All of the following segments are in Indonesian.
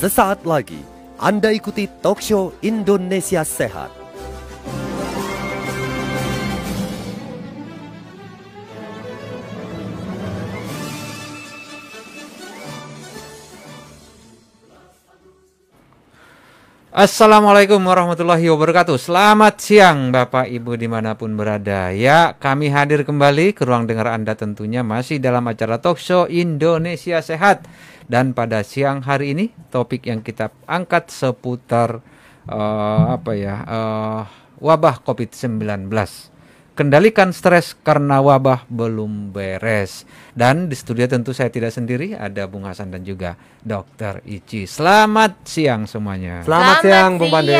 Sesaat lagi Anda ikuti talk show Indonesia Sehat. Assalamualaikum warahmatullahi wabarakatuh. Selamat siang Bapak Ibu di mana pun berada. Ya kami hadir kembali ke ruang dengar Anda tentunya Masih dalam acara talk show Indonesia Sehat Dan pada siang hari ini topik yang kita angkat seputar uh, apa ya uh, Wabah COVID-19 Kendalikan stres karena wabah belum beres. Dan di studio tentu saya tidak sendiri, ada Bung Hasan dan juga Dokter Ici. Selamat siang semuanya. Selamat, Selamat siang, Bung Pande.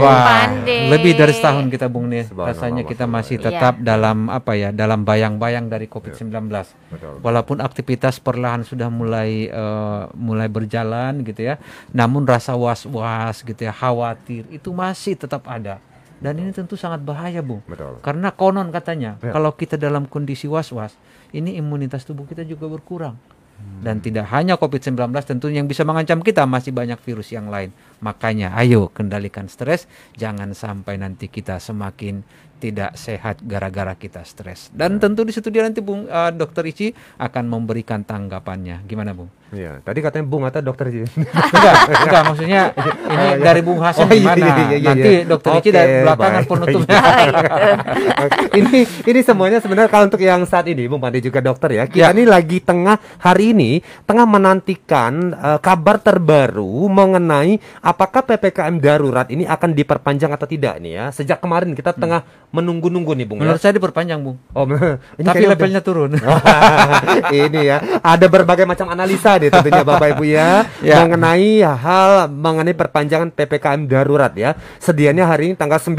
Wah, Pande. lebih dari setahun kita Bung nih. Rasanya kita masih tetap iya. dalam apa ya, dalam bayang-bayang dari COVID-19. Ya. Walaupun aktivitas perlahan sudah mulai uh, mulai berjalan gitu ya, namun rasa was-was gitu ya, khawatir itu masih tetap ada dan ini tentu sangat bahaya, Bu. Betul. Karena konon katanya, ya. kalau kita dalam kondisi was-was, ini imunitas tubuh kita juga berkurang. Hmm. Dan tidak hanya COVID-19 tentu yang bisa mengancam kita, masih banyak virus yang lain. Makanya ayo kendalikan stres, jangan sampai nanti kita semakin tidak sehat gara-gara kita stres. Dan ya. tentu di situ dia nanti Bung uh, Dokter Ici akan memberikan tanggapannya. Gimana, Bung? Iya, tadi katanya Bung atau dokter Ici. enggak, enggak maksudnya ini oh, iya. dari Bung Hasan oh, gimana? Iya, iya, iya, Nanti iya. dokter okay, Ici dari belakangan penutupnya. ini ini semuanya sebenarnya kalau untuk yang saat ini Bung Pandi juga dokter ya. Kita ya. ini lagi tengah hari ini tengah menantikan uh, kabar terbaru mengenai apakah PPKM darurat ini akan diperpanjang atau tidak nih ya. Sejak kemarin kita hmm. tengah menunggu-nunggu nih Bung. Menurut ya? saya diperpanjang Bung. Oh, ini tapi levelnya udah... turun. ini ya, ada berbagai macam analisa nih tentunya Bapak Ibu ya, ya mengenai hal mengenai perpanjangan PPKM darurat ya. Sedianya hari ini tanggal 9,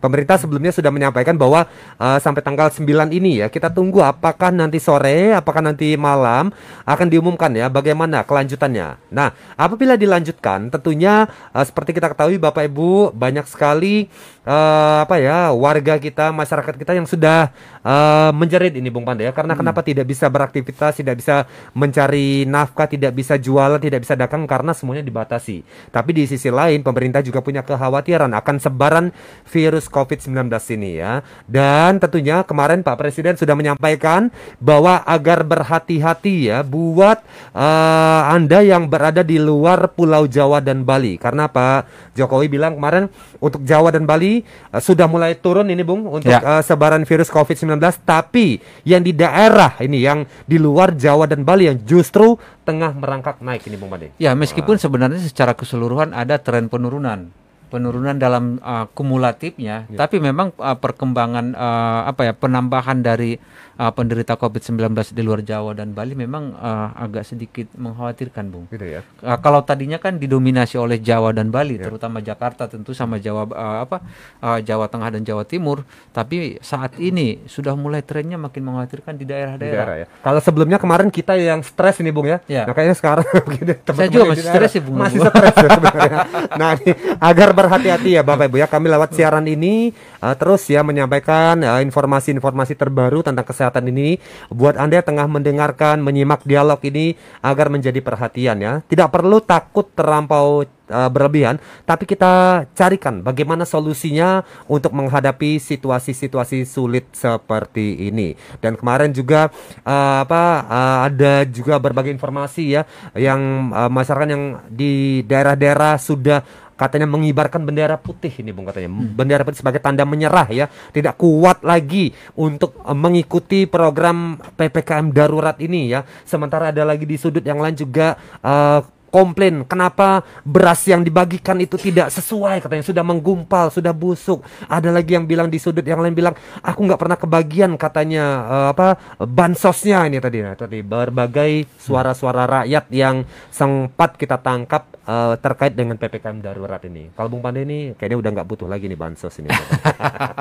pemerintah sebelumnya sudah menyampaikan bahwa uh, sampai tanggal 9 ini ya kita tunggu apakah nanti sore, apakah nanti malam akan diumumkan ya bagaimana kelanjutannya. Nah, apabila dilanjutkan tentunya uh, seperti kita ketahui Bapak Ibu banyak sekali uh, apa ya warga kita, masyarakat kita yang sudah uh, menjerit ini Bung Pandai ya. Karena hmm. kenapa tidak bisa beraktivitas, tidak bisa mencari nafkah, tidak bisa jualan, tidak bisa dagang karena semuanya dibatasi. Tapi di sisi lain pemerintah juga punya kekhawatiran akan sebaran virus COVID-19 ini ya. Dan tentunya kemarin Pak Presiden sudah menyampaikan bahwa agar berhati-hati ya buat uh, Anda yang berada di luar Pulau Jawa dan Bali. Karena Pak Jokowi bilang kemarin untuk Jawa dan Bali uh, sudah mulai turun ini Bung untuk ya. uh, sebaran virus COVID-19 tapi yang di daerah ini yang di luar Jawa dan Bali yang justru tengah merangkak naik ini Bung Bade. Ya, meskipun Wah. sebenarnya secara keseluruhan ada tren penurunan penurunan dalam uh, kumulatifnya, ya. tapi memang uh, perkembangan uh, apa ya penambahan dari uh, penderita COVID-19 di luar Jawa dan Bali memang uh, agak sedikit mengkhawatirkan, Bung. Gitu ya. Uh, kalau tadinya kan didominasi oleh Jawa dan Bali, ya. terutama Jakarta tentu sama Jawa uh, apa uh, Jawa Tengah dan Jawa Timur, tapi saat ini sudah mulai trennya makin mengkhawatirkan di daerah-daerah. ya. Kalau sebelumnya kemarin kita yang stres ini, Bung ya. ya. Nah, kayaknya sekarang Saya juga masih stres sih, Bung. Masih stres ya sebenarnya. nah, ini, agar berhati-hati ya Bapak Ibu ya. Kami lewat siaran ini uh, terus ya menyampaikan informasi-informasi uh, terbaru tentang kesehatan kesehatan ini buat Anda yang tengah mendengarkan, menyimak dialog ini agar menjadi perhatian ya. Tidak perlu takut terlampau uh, berlebihan, tapi kita carikan bagaimana solusinya untuk menghadapi situasi-situasi sulit seperti ini. Dan kemarin juga uh, apa uh, ada juga berbagai informasi ya yang uh, masyarakat yang di daerah-daerah sudah katanya mengibarkan bendera putih ini Bung katanya. Hmm. Bendera putih sebagai tanda menyerah ya, tidak kuat lagi untuk uh, mengikuti program PPKM darurat ini ya. Sementara ada lagi di sudut yang lain juga uh, komplain kenapa beras yang dibagikan itu tidak sesuai katanya sudah menggumpal sudah busuk. Ada lagi yang bilang di sudut yang lain bilang aku nggak pernah kebagian katanya uh, apa bansosnya ini tadi. Nah, tadi berbagai suara-suara rakyat yang sempat kita tangkap uh, terkait dengan ppkm darurat ini. Kalau bung Pandai ini kayaknya udah nggak butuh lagi nih bansos ini.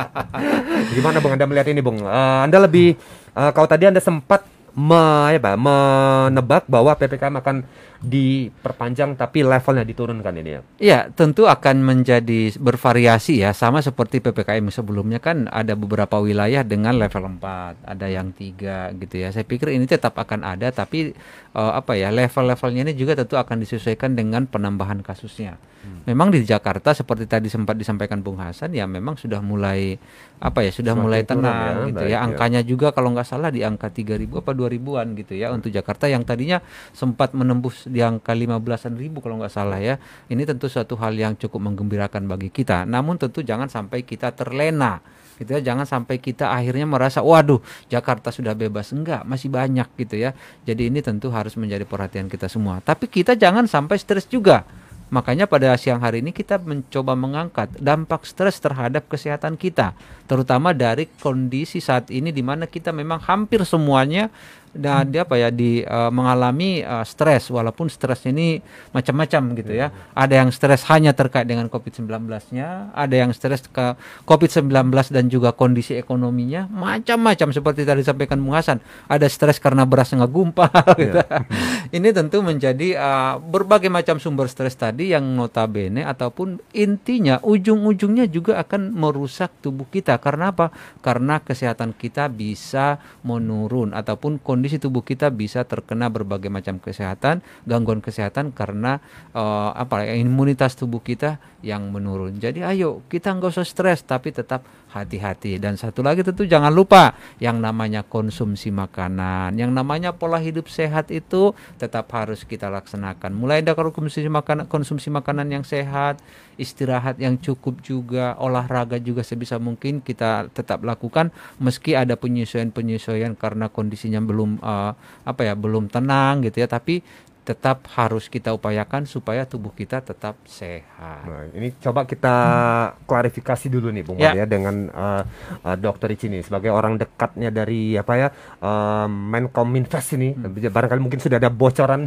Gimana bung? Anda melihat ini bung? Uh, anda lebih uh, kalau tadi anda sempat me, ya, menebak bahwa ppkm akan diperpanjang tapi levelnya diturunkan ini ya? Iya, tentu akan menjadi bervariasi ya, sama seperti PPKM sebelumnya kan ada beberapa wilayah dengan level 4, ada yang tiga gitu ya. Saya pikir ini tetap akan ada tapi uh, apa ya level-levelnya ini juga tentu akan disesuaikan dengan penambahan kasusnya. Hmm. Memang di Jakarta seperti tadi sempat disampaikan Bung Hasan ya memang sudah mulai apa ya sudah Semakin mulai tenang ya, gitu ya. ya. Angkanya ya. juga kalau nggak salah di angka 3000 apa 2000-an gitu ya hmm. untuk Jakarta yang tadinya sempat menembus di angka 15-an ribu kalau nggak salah ya. Ini tentu suatu hal yang cukup menggembirakan bagi kita. Namun tentu jangan sampai kita terlena gitu ya. Jangan sampai kita akhirnya merasa waduh Jakarta sudah bebas. Enggak masih banyak gitu ya. Jadi ini tentu harus menjadi perhatian kita semua. Tapi kita jangan sampai stres juga. Makanya pada siang hari ini kita mencoba mengangkat dampak stres terhadap kesehatan kita, terutama dari kondisi saat ini di mana kita memang hampir semuanya dan dia apa ya di uh, mengalami uh, stres walaupun stres ini macam-macam gitu ya. Ada yang stres hanya terkait dengan Covid-19-nya, ada yang stres ke Covid-19 dan juga kondisi ekonominya macam-macam seperti tadi disampaikan Bung Hasan. Ada stres karena beras nggak gumpal gitu. Yeah. ini tentu menjadi uh, berbagai macam sumber stres tadi yang notabene ataupun intinya ujung-ujungnya juga akan merusak tubuh kita. Karena apa? Karena kesehatan kita bisa menurun ataupun kondisi kondisi tubuh kita bisa terkena berbagai macam kesehatan, gangguan kesehatan karena uh, apa imunitas tubuh kita yang menurun. Jadi ayo kita nggak usah stres tapi tetap hati-hati. Dan satu lagi tentu jangan lupa yang namanya konsumsi makanan. Yang namanya pola hidup sehat itu tetap harus kita laksanakan. Mulai dari konsumsi makanan konsumsi makanan yang sehat istirahat yang cukup juga olahraga juga sebisa mungkin kita tetap lakukan meski ada penyesuaian-penyesuaian karena kondisinya belum uh, apa ya belum tenang gitu ya. Tapi tetap harus kita upayakan supaya tubuh kita tetap sehat. Nah, ini coba kita hmm. klarifikasi dulu nih Bung ya. ya dengan uh, uh, Dokter Icini sebagai orang dekatnya dari apa ya uh, Menkominfest ini. Hmm. Barangkali mungkin sudah ada bocoran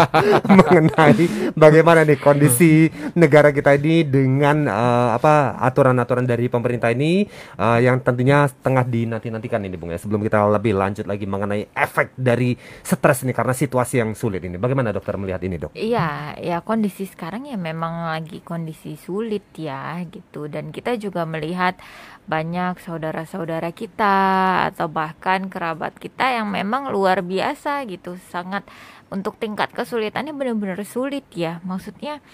mengenai bagaimana nih kondisi negara kita ini dengan uh, apa aturan-aturan dari pemerintah ini uh, yang tentunya tengah dinanti-nantikan ini Bung ya. Sebelum kita lebih lanjut lagi mengenai efek dari stres ini karena situasi yang sulit ini. Bagaimana dokter melihat ini dok? Iya, ya kondisi sekarang ya memang lagi kondisi sulit ya gitu. Dan kita juga melihat banyak saudara-saudara kita atau bahkan kerabat kita yang memang luar biasa gitu. Sangat untuk tingkat kesulitannya benar-benar sulit ya. Maksudnya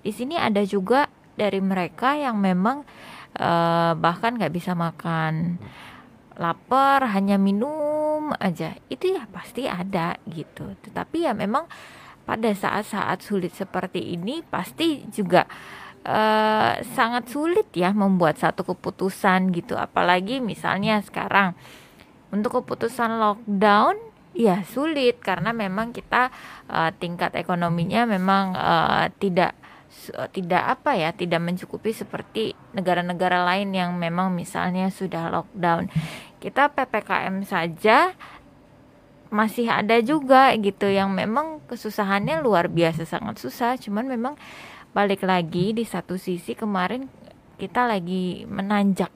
di sini ada juga dari mereka yang memang uh, bahkan nggak bisa makan lapar hanya minum aja. Itu ya pasti ada gitu. Tetapi ya memang pada saat-saat sulit seperti ini pasti juga uh, sangat sulit ya membuat satu keputusan gitu. Apalagi misalnya sekarang untuk keputusan lockdown ya sulit. Karena memang kita uh, tingkat ekonominya memang uh, tidak tidak apa ya tidak mencukupi seperti negara-negara lain yang memang misalnya sudah lockdown kita ppkm saja masih ada juga gitu yang memang kesusahannya luar biasa sangat susah. Cuman memang balik lagi di satu sisi kemarin kita lagi menanjak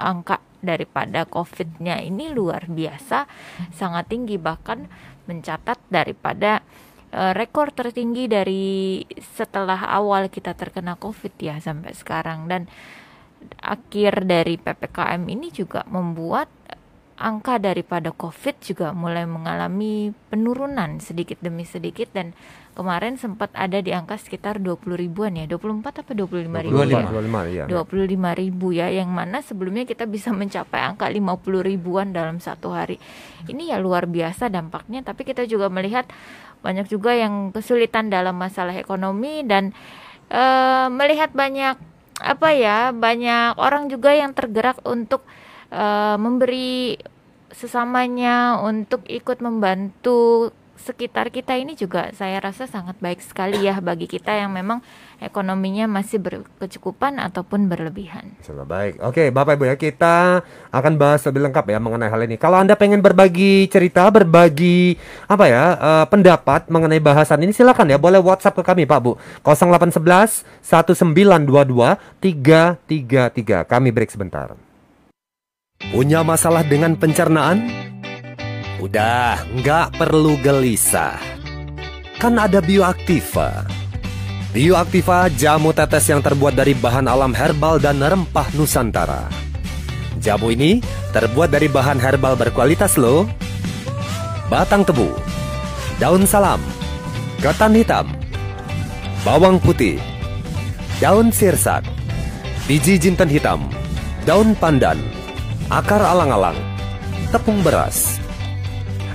angka daripada covidnya ini luar biasa sangat tinggi bahkan mencatat daripada uh, rekor tertinggi dari setelah awal kita terkena COVID ya sampai sekarang. Dan akhir dari PPKM ini juga membuat angka daripada COVID juga mulai mengalami penurunan sedikit demi sedikit. Dan kemarin sempat ada di angka sekitar 20 ribuan ya. 24 apa 25 ribu 25, 25, ya. 25 ribu ya yang mana sebelumnya kita bisa mencapai angka 50 ribuan dalam satu hari. Ini ya luar biasa dampaknya tapi kita juga melihat banyak juga yang kesulitan dalam masalah ekonomi dan uh, melihat banyak apa ya banyak orang juga yang tergerak untuk uh, memberi sesamanya untuk ikut membantu sekitar kita ini juga saya rasa sangat baik sekali ya bagi kita yang memang ekonominya masih berkecukupan ataupun berlebihan. Sangat baik. Oke, Bapak Ibu ya, kita akan bahas lebih lengkap ya mengenai hal ini. Kalau Anda pengen berbagi cerita, berbagi apa ya, uh, pendapat mengenai bahasan ini silakan ya, boleh WhatsApp ke kami Pak Bu. 0811 1922 333. Kami break sebentar. Punya masalah dengan pencernaan? Udah, nggak perlu gelisah. Kan ada Bioaktiva. Bioaktiva jamu tetes yang terbuat dari bahan alam herbal dan rempah Nusantara. Jamu ini terbuat dari bahan herbal berkualitas loh. Batang tebu, daun salam, ketan hitam, bawang putih, daun sirsak, biji jinten hitam, daun pandan, akar alang-alang, tepung beras.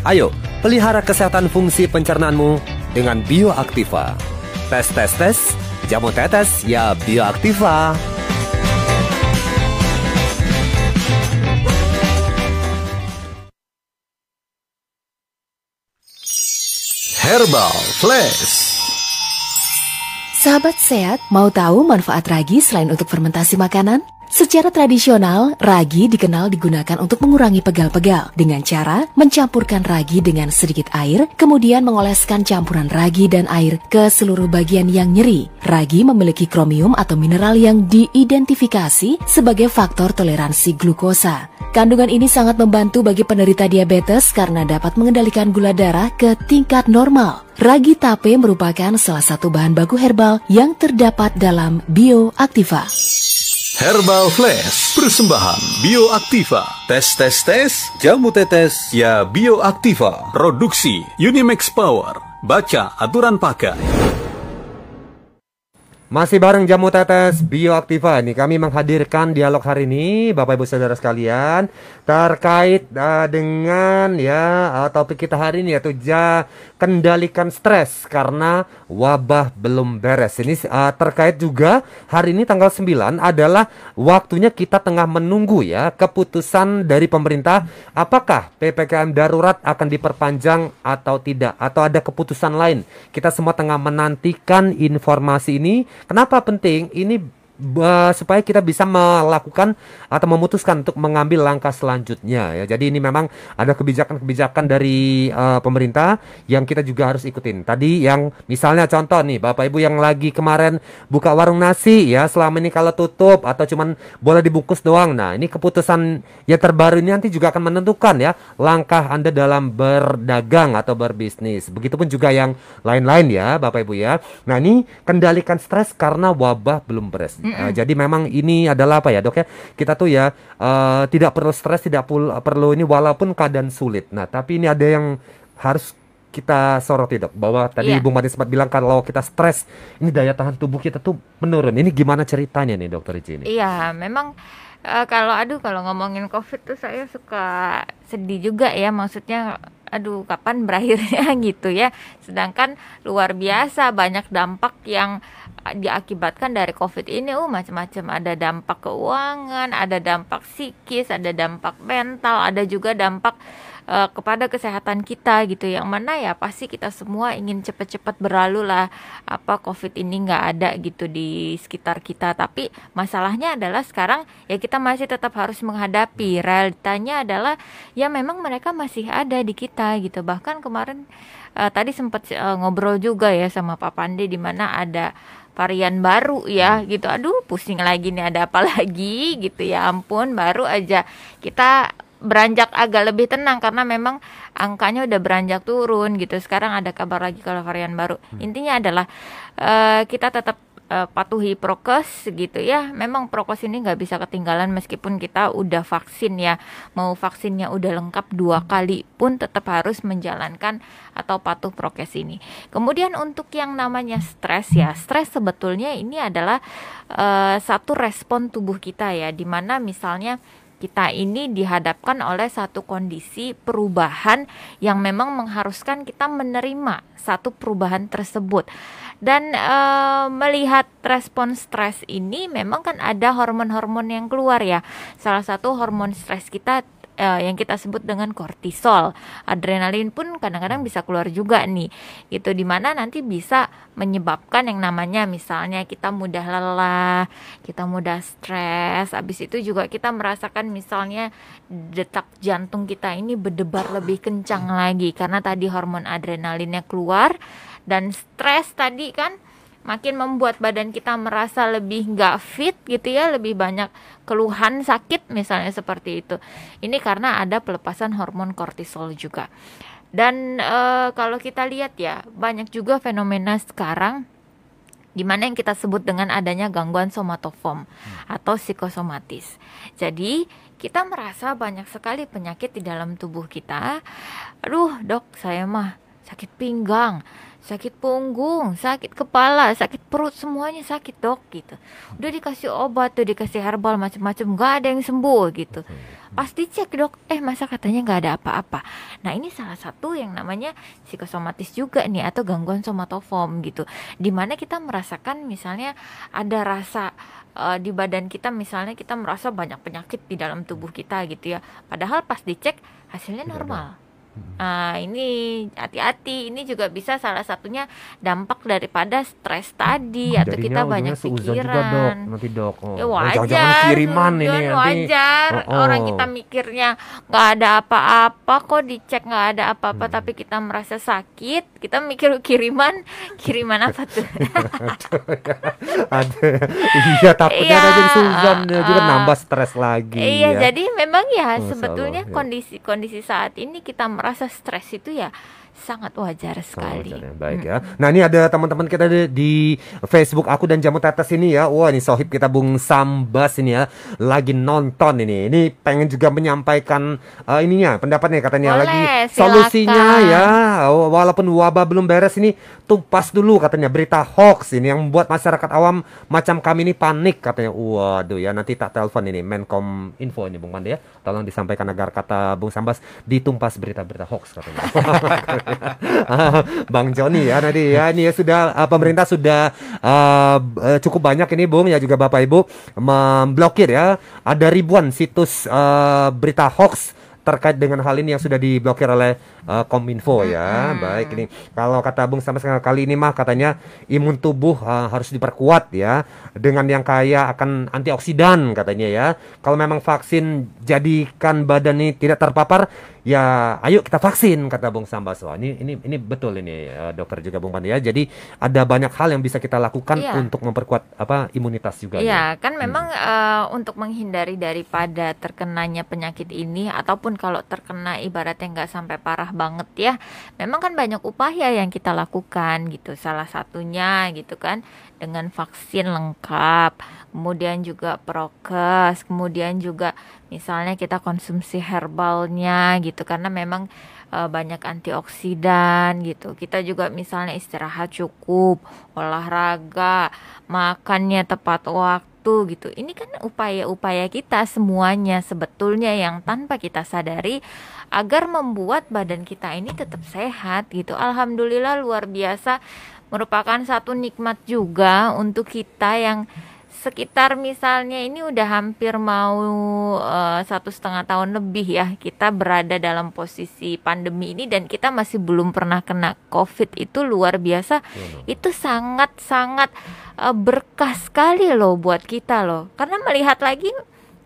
Ayo, pelihara kesehatan fungsi pencernaanmu dengan Bioaktiva. Tes tes tes, jamu tetes ya Bioaktiva. Herbal Flash. Sahabat sehat, mau tahu manfaat ragi selain untuk fermentasi makanan? Secara tradisional, ragi dikenal digunakan untuk mengurangi pegal-pegal dengan cara mencampurkan ragi dengan sedikit air, kemudian mengoleskan campuran ragi dan air ke seluruh bagian yang nyeri. Ragi memiliki kromium atau mineral yang diidentifikasi sebagai faktor toleransi glukosa. Kandungan ini sangat membantu bagi penderita diabetes karena dapat mengendalikan gula darah ke tingkat normal. Ragi tape merupakan salah satu bahan baku herbal yang terdapat dalam bioaktiva. Herbal Flash, persembahan Bioaktiva. Tes tes tes, jamu tetes, ya Bioaktiva. Produksi Unimax Power. Baca aturan pakai. Masih bareng Jamu Tetes Bioaktiva nih kami menghadirkan dialog hari ini Bapak Ibu Saudara sekalian terkait uh, dengan ya uh, topik kita hari ini yaitu ja kendalikan stres karena wabah belum beres. Ini uh, terkait juga hari ini tanggal 9 adalah waktunya kita tengah menunggu ya keputusan dari pemerintah apakah PPKM darurat akan diperpanjang atau tidak atau ada keputusan lain. Kita semua tengah menantikan informasi ini Kenapa penting? Ini supaya kita bisa melakukan atau memutuskan untuk mengambil langkah selanjutnya ya. Jadi ini memang ada kebijakan-kebijakan dari uh, pemerintah yang kita juga harus ikutin. Tadi yang misalnya contoh nih Bapak Ibu yang lagi kemarin buka warung nasi ya, selama ini kalau tutup atau cuman boleh dibungkus doang. Nah, ini keputusan yang terbaru ini nanti juga akan menentukan ya langkah Anda dalam berdagang atau berbisnis. Begitupun juga yang lain-lain ya Bapak Ibu ya. Nah, ini kendalikan stres karena wabah belum beres. Mm -mm. Uh, jadi memang ini adalah apa ya dok ya kita tuh ya uh, tidak perlu stres tidak perlu ini walaupun keadaan sulit. Nah tapi ini ada yang harus kita soroti dok bahwa tadi yeah. Bung Mati sempat bilang kalau kita stres ini daya tahan tubuh kita tuh menurun. Ini gimana ceritanya nih dokter Ici ini? Iya memang uh, kalau aduh kalau ngomongin covid tuh saya suka sedih juga ya maksudnya aduh kapan berakhirnya gitu ya sedangkan luar biasa banyak dampak yang diakibatkan dari COVID ini, uh macam-macam ada dampak keuangan, ada dampak psikis, ada dampak mental, ada juga dampak uh, kepada kesehatan kita gitu. Yang mana ya pasti kita semua ingin cepat-cepat berlalu lah apa COVID ini nggak ada gitu di sekitar kita. Tapi masalahnya adalah sekarang ya kita masih tetap harus menghadapi. Realitanya adalah ya memang mereka masih ada di kita gitu. Bahkan kemarin uh, tadi sempat uh, ngobrol juga ya sama Pak Pandi di mana ada varian baru ya hmm. gitu aduh pusing lagi nih ada apa lagi gitu ya ampun baru aja kita beranjak agak lebih tenang karena memang angkanya udah beranjak turun gitu sekarang ada kabar lagi kalau varian baru hmm. intinya adalah uh, kita tetap uh, patuhi prokes gitu ya. Memang prokes ini nggak bisa ketinggalan meskipun kita udah vaksin ya. Mau vaksinnya udah lengkap dua kali pun tetap harus menjalankan atau patuh prokes ini. Kemudian untuk yang namanya stres ya, stres sebetulnya ini adalah uh, satu respon tubuh kita ya, di mana misalnya kita ini dihadapkan oleh satu kondisi perubahan yang memang mengharuskan kita menerima satu perubahan tersebut dan e, melihat respon stres ini memang kan ada hormon-hormon yang keluar ya salah satu hormon stres kita uh, yang kita sebut dengan kortisol. Adrenalin pun kadang-kadang bisa keluar juga nih. Gitu di mana nanti bisa menyebabkan yang namanya misalnya kita mudah lelah, kita mudah stres. Habis itu juga kita merasakan misalnya detak jantung kita ini berdebar lebih kencang lagi karena tadi hormon adrenalinnya keluar dan stres tadi kan makin membuat badan kita merasa lebih nggak fit gitu ya lebih banyak keluhan sakit misalnya seperti itu ini karena ada pelepasan hormon kortisol juga dan e, kalau kita lihat ya banyak juga fenomena sekarang di mana yang kita sebut dengan adanya gangguan somatoform atau psikosomatis. Jadi, kita merasa banyak sekali penyakit di dalam tubuh kita. Aduh, Dok, saya mah sakit pinggang, sakit punggung, sakit kepala, sakit perut semuanya sakit dok gitu. Udah dikasih obat tuh dikasih herbal macam-macam nggak ada yang sembuh gitu. Pas dicek dok, eh masa katanya nggak ada apa-apa. Nah ini salah satu yang namanya psikosomatis juga nih atau gangguan somatoform gitu. Di mana kita merasakan misalnya ada rasa uh, di badan kita misalnya kita merasa banyak penyakit di dalam tubuh kita gitu ya. Padahal pas dicek hasilnya normal. Nah, ini hati-hati. Ini juga bisa salah satunya dampak daripada stres tadi atau kita banyak pikiran. Juga, dok. Nanti dok. Oh. Ya wajar. Jangan kiriman ini wajar. Oh, oh. Orang kita mikirnya nggak ada apa-apa kok dicek nggak ada apa-apa hmm. tapi kita merasa sakit. Kita mikir kiriman, kiriman apa tuh? ada. Iya takutnya ada suzon uh, juga nambah stres lagi. Iya, ya. jadi memang ya sebetulnya kondisi-kondisi ya. saat ini kita merasa stres itu ya sangat wajar sekali. Wajar ya. Baik hmm. ya. Nah ini ada teman-teman kita di, di Facebook aku dan Jamu Tetes ini ya. Wah ini sohib kita Bung Sambas ini ya lagi nonton ini. Ini pengen juga menyampaikan uh, ininya pendapatnya katanya Boleh, lagi silakan. solusinya ya. Walaupun wabah belum beres ini tumpas dulu katanya berita hoax ini yang membuat masyarakat awam macam kami ini panik katanya. Waduh ya nanti tak telepon ini Menkom Info ini Bung Pandi ya. Tolong disampaikan agar kata Bung Sambas ditumpas berita-berita hoax katanya. Bang Joni ya nanti ya. Ini ya sudah uh, pemerintah sudah uh, cukup banyak ini Bung ya juga Bapak Ibu memblokir ya. Ada ribuan situs uh, berita hoax terkait dengan hal ini yang sudah diblokir oleh uh, Kominfo ya. Hmm. Baik ini kalau kata Bung sama kali ini mah katanya imun tubuh uh, harus diperkuat ya dengan yang kaya akan antioksidan katanya ya. Kalau memang vaksin jadikan badan ini tidak terpapar ya ayo kita vaksin kata Bung Sambaso. Ini ini ini betul ini uh, dokter juga Bung Pandi ya. Jadi ada banyak hal yang bisa kita lakukan iya. untuk memperkuat apa imunitas juga. Iya, kan memang hmm. uh, untuk menghindari daripada terkenanya penyakit ini ataupun kalau terkena ibaratnya nggak sampai parah banget ya. Memang kan banyak upaya yang kita lakukan gitu. Salah satunya gitu kan dengan vaksin lengkap, kemudian juga prokes, kemudian juga misalnya kita konsumsi herbalnya gitu karena memang e, banyak antioksidan gitu. Kita juga misalnya istirahat cukup, olahraga, makannya tepat waktu gitu. Ini kan upaya-upaya kita semuanya sebetulnya yang tanpa kita sadari agar membuat badan kita ini tetap sehat gitu. Alhamdulillah luar biasa merupakan satu nikmat juga untuk kita yang sekitar misalnya ini udah hampir mau uh, satu setengah tahun lebih ya kita berada dalam posisi pandemi ini dan kita masih belum pernah kena covid itu luar biasa. Itu sangat sangat uh, berkah sekali loh buat kita loh. Karena melihat lagi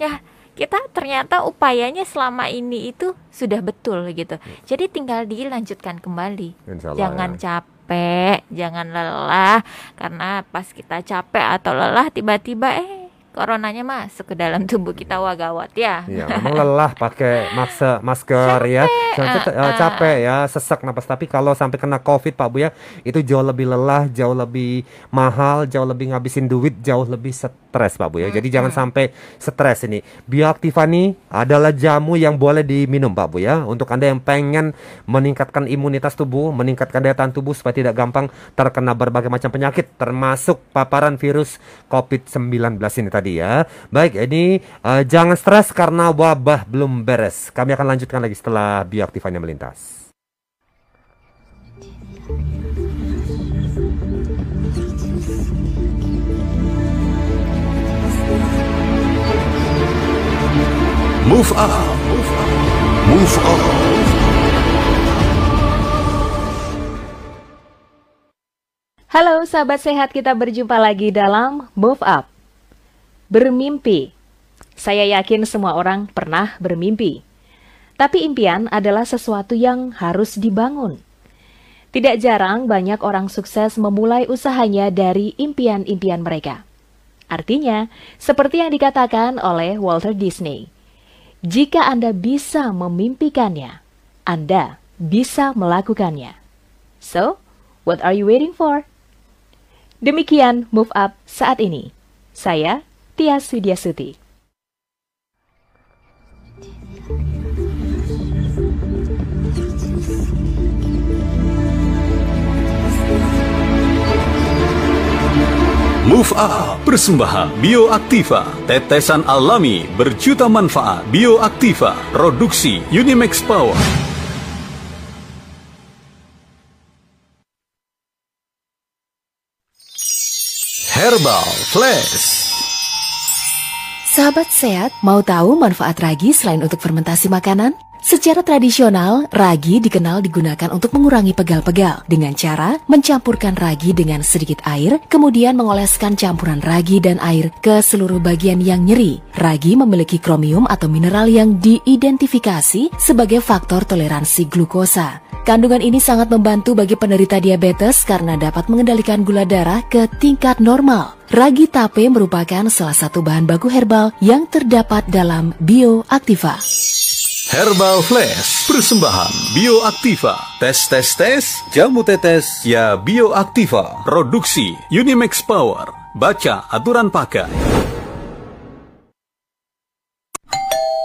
ya kita ternyata upayanya selama ini itu sudah betul gitu. Jadi tinggal dilanjutkan kembali. Jangan ya. capek capek, jangan lelah karena pas kita capek atau lelah tiba-tiba eh coronanya masuk ke dalam tubuh kita wah gawat ya. Iya, memang lelah pakai masker masker ya. capek, ya. Uh, uh. capek ya, sesak napas. Tapi kalau sampai kena Covid Pak Bu ya, itu jauh lebih lelah, jauh lebih mahal, jauh lebih ngabisin duit, jauh lebih stres Pak Bu ya. Jadi hmm. jangan sampai stres ini. Bioaktiva nih adalah jamu yang boleh diminum Pak Bu ya. Untuk Anda yang pengen meningkatkan imunitas tubuh, meningkatkan daya tahan tubuh supaya tidak gampang terkena berbagai macam penyakit termasuk paparan virus COVID-19 ini tadi ya. Baik, ini uh, jangan stres karena wabah belum beres. Kami akan lanjutkan lagi setelah bioaktifannya melintas. Move up, move up, move up. Halo sahabat sehat, kita berjumpa lagi dalam Move Up. Bermimpi. Saya yakin semua orang pernah bermimpi. Tapi impian adalah sesuatu yang harus dibangun. Tidak jarang banyak orang sukses memulai usahanya dari impian-impian mereka. Artinya, seperti yang dikatakan oleh Walter Disney, jika Anda bisa memimpikannya, Anda bisa melakukannya. So, what are you waiting for? Demikian Move Up saat ini. Saya Tias Widiasuti. Move Up persembahan Bioaktiva. Tetesan alami berjuta manfaat. Bioaktiva produksi Unimax Power. Herbal Flash. Sahabat sehat, mau tahu manfaat ragi selain untuk fermentasi makanan? Secara tradisional, ragi dikenal digunakan untuk mengurangi pegal-pegal dengan cara mencampurkan ragi dengan sedikit air, kemudian mengoleskan campuran ragi dan air ke seluruh bagian yang nyeri. Ragi memiliki kromium atau mineral yang diidentifikasi sebagai faktor toleransi glukosa. Kandungan ini sangat membantu bagi penderita diabetes karena dapat mengendalikan gula darah ke tingkat normal. Ragi tape merupakan salah satu bahan baku herbal yang terdapat dalam bioaktiva. Herbal Flash Persembahan Bioaktiva Tes tes tes Jamu tetes Ya Bioaktiva Produksi Unimax Power Baca aturan pakai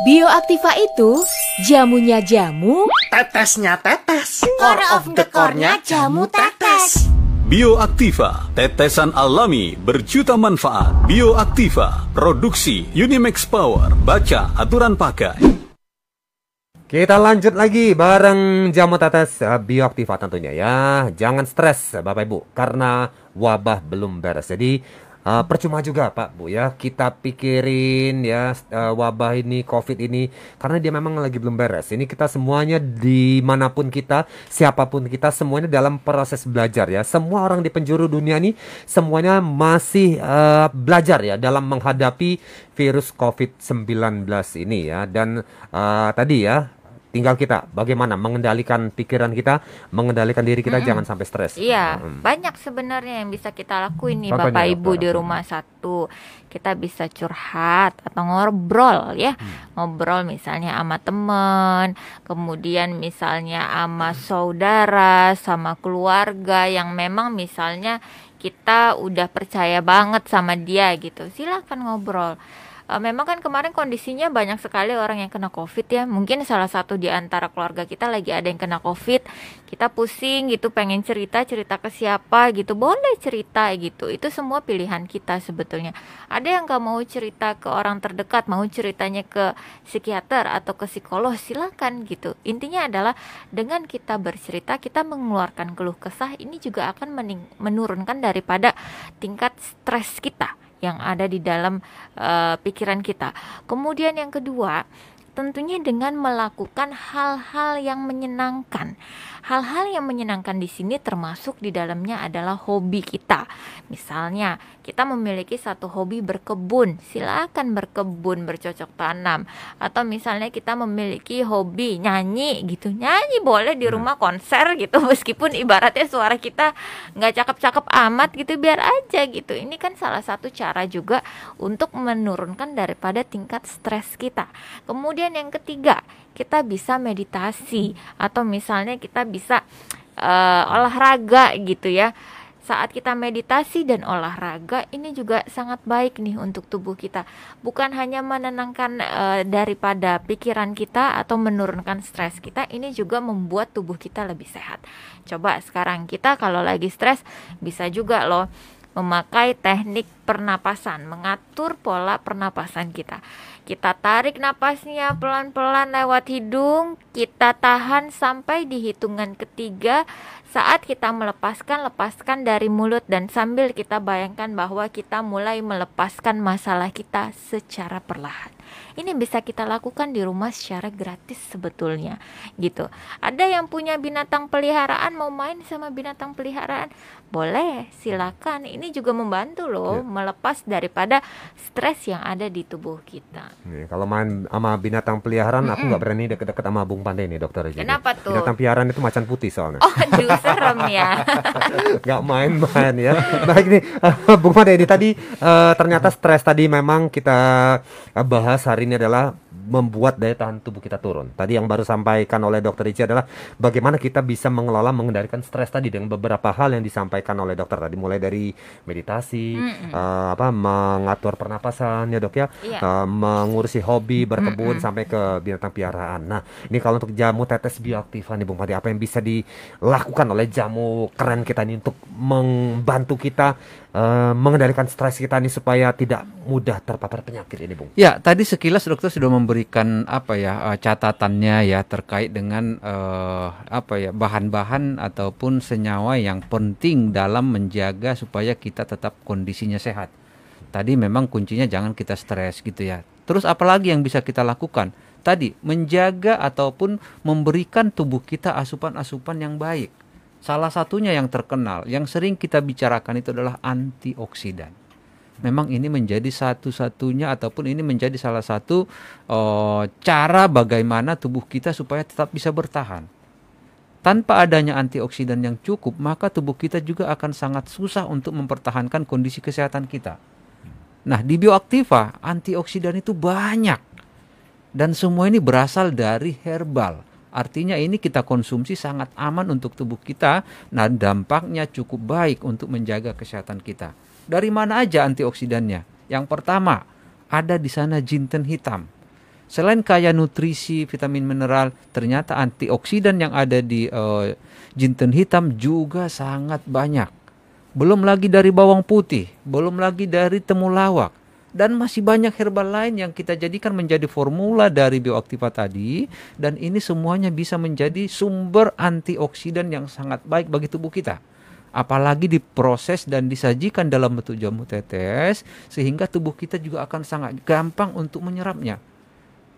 Bioaktiva itu jamunya jamu, tetesnya tetes, core of the core-nya jamu tetes. Bioaktiva, tetesan alami berjuta manfaat. Bioaktiva, produksi Unimax Power. Baca aturan pakai. Kita lanjut lagi bareng jamu tetes uh, bioaktiva tentunya ya. Jangan stres Bapak Ibu karena wabah belum beres. Jadi uh, percuma juga Pak Bu ya kita pikirin ya uh, wabah ini COVID ini karena dia memang lagi belum beres. Ini kita semuanya di mana pun kita, siapa pun kita semuanya dalam proses belajar ya. Semua orang di penjuru dunia ini semuanya masih uh, belajar ya dalam menghadapi virus COVID-19 ini ya. Dan uh, tadi ya tinggal kita bagaimana mengendalikan pikiran kita, mengendalikan diri kita mm -hmm. jangan sampai stres. Iya, mm. banyak sebenarnya yang bisa kita lakuin nih Contohnya, Bapak Ibu di rumah satu. Kita bisa curhat atau ngobrol ya. Hmm. Ngobrol misalnya sama teman, kemudian misalnya sama saudara, sama keluarga yang memang misalnya kita udah percaya banget sama dia gitu. Silakan ngobrol uh, memang kan kemarin kondisinya banyak sekali orang yang kena covid ya. Mungkin salah satu di antara keluarga kita lagi ada yang kena covid. Kita pusing gitu pengen cerita cerita ke siapa gitu. Boleh cerita gitu. Itu semua pilihan kita sebetulnya. Ada yang gak mau cerita ke orang terdekat mau ceritanya ke psikiater atau ke psikolog silakan gitu. Intinya adalah dengan kita bercerita kita mengeluarkan keluh kesah ini juga akan menurunkan daripada tingkat stres kita yang ada di dalam uh, pikiran kita. Kemudian yang kedua, tentunya dengan melakukan hal-hal yang menyenangkan. Hal-hal yang menyenangkan di sini termasuk di dalamnya adalah hobi kita. Misalnya, kita memiliki satu hobi berkebun, silakan berkebun, bercocok tanam. Atau misalnya kita memiliki hobi nyanyi gitu, nyanyi boleh di hmm. rumah konser gitu, meskipun ibaratnya suara kita nggak cakep-cakep amat gitu, biar aja gitu. Ini kan salah satu cara juga untuk menurunkan daripada tingkat stres kita. Kemudian yang ketiga, kita bisa meditasi atau misalnya kita bisa uh, olahraga gitu ya. Saat kita meditasi dan olahraga ini juga sangat baik nih untuk tubuh kita. Bukan hanya menenangkan e, daripada pikiran kita atau menurunkan stres kita ini juga membuat tubuh kita lebih sehat. Coba sekarang kita kalau lagi stres bisa juga loh memakai teknik pernapasan, mengatur pola pernapasan kita. Kita tarik napasnya pelan-pelan lewat hidung, kita tahan sampai di hitungan ketiga. Saat kita melepaskan, lepaskan dari mulut dan sambil kita bayangkan bahwa kita mulai melepaskan masalah kita secara perlahan. Ini bisa kita lakukan di rumah secara gratis sebetulnya gitu. Ada yang punya binatang peliharaan mau main sama binatang peliharaan, boleh silakan. Ini juga membantu loh ya. melepas daripada stres yang ada di tubuh kita. Nih, kalau main sama binatang peliharaan, mm -mm. aku nggak berani deket-deket sama Bung Pandai nih dokter. Kenapa tuh? Binatang peliharaan itu macan putih soalnya. Oh, aduh serem ya. Gak main-main ya. Baik nih, uh, Bung Pandai ini tadi uh, ternyata stres tadi memang kita bahas hari ini adalah membuat daya tahan tubuh kita turun. Tadi yang baru sampaikan oleh Dokter Ici adalah bagaimana kita bisa mengelola mengendalikan stres tadi dengan beberapa hal yang disampaikan oleh dokter tadi, mulai dari meditasi, mm -hmm. uh, apa mengatur pernapasan ya dok ya, yeah. Iya. uh, mengurusi hobi berkebun mm -hmm. sampai ke binatang piaraan. Nah ini kalau untuk jamu tetes bioaktifan nih Bung Pati, apa yang bisa dilakukan oleh jamu keren kita ini untuk membantu kita uh, mengendalikan stres kita ini supaya tidak mudah terpapar penyakit ini, Bung? Ya, tadi sekilas dokter sudah memberikan apa ya uh, catatannya ya terkait dengan uh, apa ya bahan-bahan ataupun senyawa yang penting dalam menjaga supaya kita tetap kondisinya sehat. Tadi memang kuncinya jangan kita stres gitu ya. Terus apalagi yang bisa kita lakukan? Tadi menjaga ataupun memberikan tubuh kita asupan-asupan yang baik Salah satunya yang terkenal, yang sering kita bicarakan itu adalah antioksidan. Memang ini menjadi satu-satunya ataupun ini menjadi salah satu uh, cara bagaimana tubuh kita supaya tetap bisa bertahan. Tanpa adanya antioksidan yang cukup, maka tubuh kita juga akan sangat susah untuk mempertahankan kondisi kesehatan kita. Nah, di bioaktiva antioksidan itu banyak. Dan semua ini berasal dari herbal Artinya ini kita konsumsi sangat aman untuk tubuh kita. Nah, dampaknya cukup baik untuk menjaga kesehatan kita. Dari mana aja antioksidannya? Yang pertama, ada di sana jinten hitam. Selain kaya nutrisi, vitamin mineral, ternyata antioksidan yang ada di uh, jinten hitam juga sangat banyak. Belum lagi dari bawang putih, belum lagi dari temulawak, dan masih banyak herbal lain yang kita jadikan menjadi formula dari bioaktiva tadi. Dan ini semuanya bisa menjadi sumber antioksidan yang sangat baik bagi tubuh kita. Apalagi diproses dan disajikan dalam bentuk jamu tetes sehingga tubuh kita juga akan sangat gampang untuk menyerapnya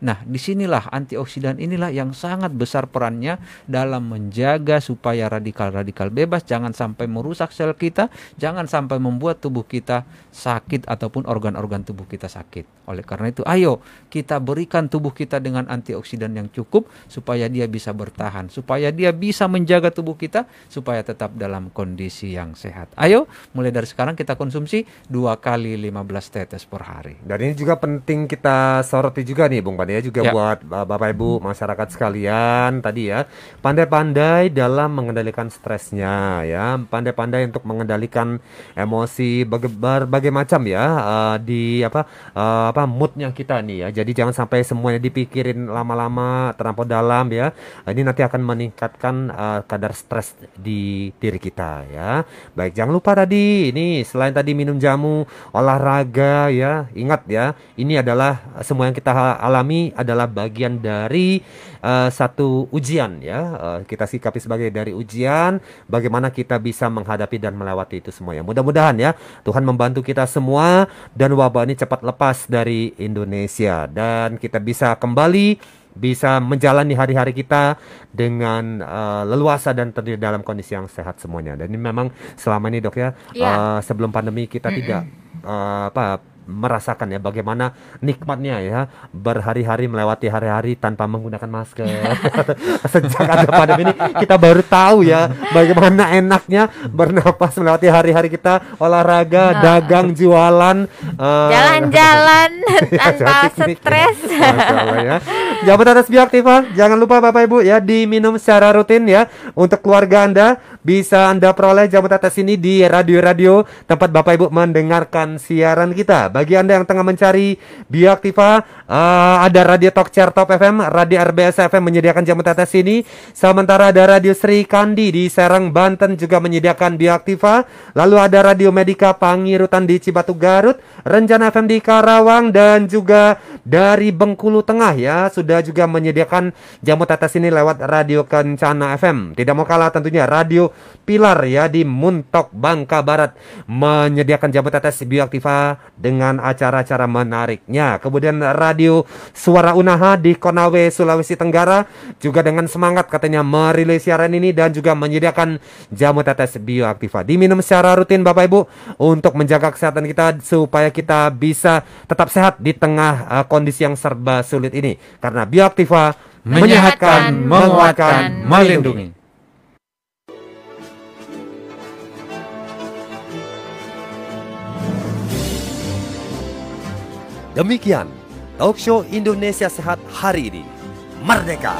Nah, di sinilah antioksidan inilah yang sangat besar perannya dalam menjaga supaya radikal-radikal bebas jangan sampai merusak sel kita, jangan sampai membuat tubuh kita sakit ataupun organ-organ tubuh kita sakit. Oleh karena itu, ayo kita berikan tubuh kita dengan antioksidan yang cukup supaya dia bisa bertahan, supaya dia bisa menjaga tubuh kita supaya tetap dalam kondisi yang sehat. Ayo, mulai dari sekarang kita konsumsi dua kali 15 tetes per hari. Dan ini juga penting kita soroti juga nih, Bung ya juga ya. buat Bapak Ibu masyarakat sekalian tadi ya. Pandai-pandai dalam mengendalikan stresnya ya, pandai-pandai untuk mengendalikan emosi berbagai macam ya uh, di apa uh, apa moodnya kita nih ya. Jadi jangan sampai semuanya dipikirin lama-lama terlampau dalam ya. Ini nanti akan meningkatkan uh, kadar stres di diri kita ya. Baik, jangan lupa tadi ini selain tadi minum jamu, olahraga ya, ingat ya, ini adalah semua yang kita alami ini adalah bagian dari uh, satu ujian ya. Uh, kita sikapi sebagai dari ujian bagaimana kita bisa menghadapi dan melewati itu semua ya. Mudah-mudahan ya Tuhan membantu kita semua dan wabah ini cepat lepas dari Indonesia dan kita bisa kembali bisa menjalani hari-hari kita dengan uh, leluasa dan terdiri dalam kondisi yang sehat semuanya. Dan ini memang selama ini dok ya, yeah. uh, sebelum pandemi kita tidak uh, apa merasakan ya bagaimana nikmatnya ya berhari-hari melewati hari-hari tanpa menggunakan masker. Sejak ada pandemi ini kita baru tahu ya bagaimana enaknya bernapas melewati hari-hari kita olahraga, nah. dagang, jualan, uh, jalan-jalan tanpa stres. ya. Jabat atas bioaktiva, jangan lupa Bapak Ibu ya diminum secara rutin ya untuk keluarga Anda bisa Anda peroleh jamu tetes ini di radio-radio tempat Bapak Ibu mendengarkan siaran kita. Bagi Anda yang tengah mencari Bioaktiva, uh, ada Radio Talk Chair Top FM, Radio RBS FM menyediakan jamu tetes ini. Sementara ada Radio Sri Kandi di Serang, Banten juga menyediakan Bioaktiva. Lalu ada Radio Medika Pangirutan di Cibatu Garut, Renjana FM di Karawang dan juga dari Bengkulu Tengah ya sudah juga menyediakan jamu tetes ini lewat Radio Kencana FM. Tidak mau kalah tentunya Radio Pilar ya di Muntok Bangka Barat menyediakan jamu tetes bioaktiva dengan acara-acara menariknya. Kemudian Radio Suara Unaha di Konawe Sulawesi Tenggara juga dengan semangat katanya merilis siaran ini dan juga menyediakan jamu tetes bioaktiva. Diminum secara rutin Bapak Ibu untuk menjaga kesehatan kita supaya kita bisa tetap sehat di tengah uh, kondisi yang serba sulit ini karena bioaktiva menyehatkan, menguatkan, melindungi. Demikian talk show Indonesia Sehat hari ini. Merdeka!